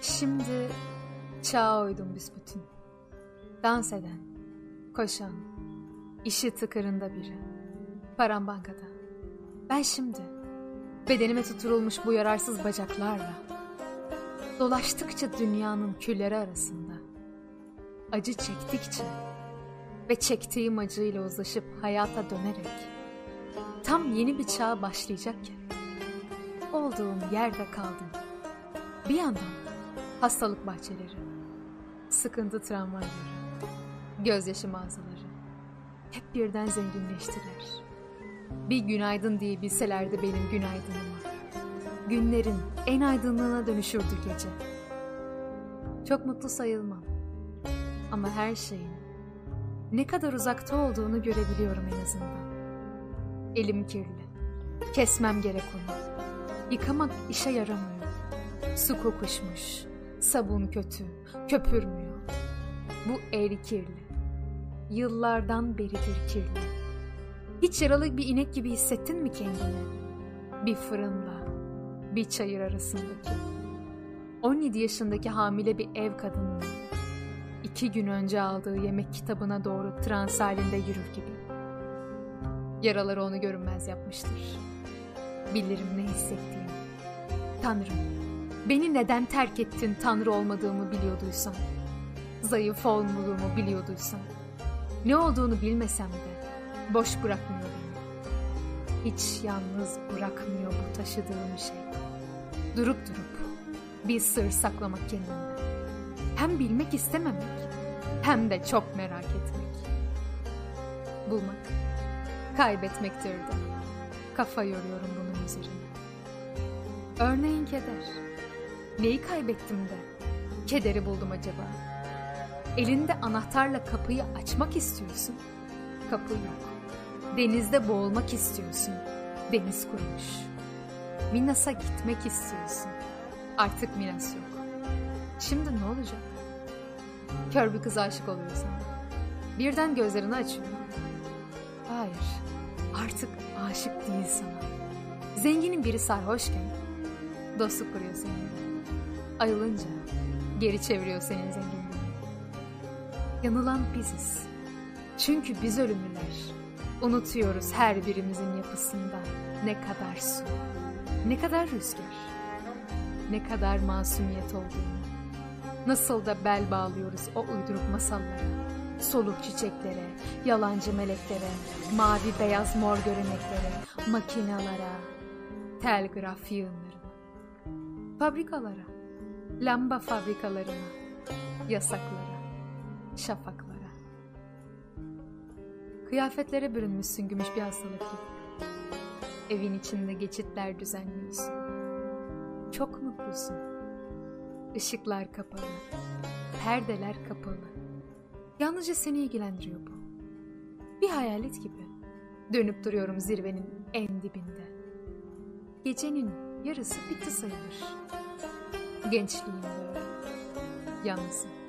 Şimdi çağa uydum büsbütün. Dans eden, koşan, işi tıkırında biri. Param bankada. Ben şimdi bedenime tutturulmuş bu yararsız bacaklarla dolaştıkça dünyanın külleri arasında acı çektikçe ve çektiğim acıyla uzlaşıp hayata dönerek tam yeni bir çağ başlayacakken olduğum yerde kaldım. Bir yandan hastalık bahçeleri, sıkıntı tramvayları, gözyaşı mağazaları hep birden zenginleştiler. Bir günaydın diye bilselerdi benim günaydınıma. Günlerin en aydınlığına dönüşürdü gece. Çok mutlu sayılmam. Ama her şeyin ne kadar uzakta olduğunu görebiliyorum en azından. Elim kirli. Kesmem gerek onu. Yıkamak işe yaramıyor. Su kokuşmuş. Sabun kötü. Köpürmüyor. Bu el kirli. Yıllardan beridir kirli. Hiç yaralı bir inek gibi hissettin mi kendini? Bir fırınla, bir çayır arasındaki. 17 yaşındaki hamile bir ev kadının iki gün önce aldığı yemek kitabına doğru trans halinde yürür gibi. Yaraları onu görünmez yapmıştır. Bilirim ne hissettiğimi. Tanrım, beni neden terk ettin Tanrı olmadığımı biliyorduysan, zayıf olmadığımı biliyorduysan, ne olduğunu bilmesem de boş bırakmıyor beni. Hiç yalnız bırakmıyor bu taşıdığım şey. Durup durup bir sır saklamak kendimden. Hem bilmek istememek hem de çok merak etmek. Bulmak, kaybetmektir de. Kafa yoruyorum bunun üzerine. Örneğin keder. Neyi kaybettim de? Kederi buldum acaba? Elinde anahtarla kapıyı açmak istiyorsun. Kapı yok. Denizde boğulmak istiyorsun. Deniz kurumuş. Minas'a gitmek istiyorsun. Artık Minas yok. Şimdi ne olacak? Kör bir kız aşık oluyor sana. Birden gözlerini açıyor. Hayır, artık aşık değil sana. Zenginin biri sarhoşken dostluk kuruyor seninle. Ayılınca geri çeviriyor senin zenginliğini. Yanılan biziz. Çünkü biz ölümlüler unutuyoruz her birimizin yapısında ne kadar su, ne kadar rüzgar, ne kadar masumiyet olduğunu. Nasıl da bel bağlıyoruz o uyduruk masallara, soluk çiçeklere, yalancı meleklere, mavi beyaz mor göreneklere, makinalara, telgraf yığınlarına, fabrikalara, lamba fabrikalarına, yasaklara, şafaklara. Kıyafetlere bürünmüşsün gümüş bir hastalık gibi. Evin içinde geçitler düzenliyorsun. Çok mutlusun. Işıklar kapalı, perdeler kapalı. Yalnızca seni ilgilendiriyor bu. Bir hayalet gibi. Dönüp duruyorum zirvenin en dibinde. Gecenin yarısı bitti sayılır. Gençliğim böyle. Yalnızım.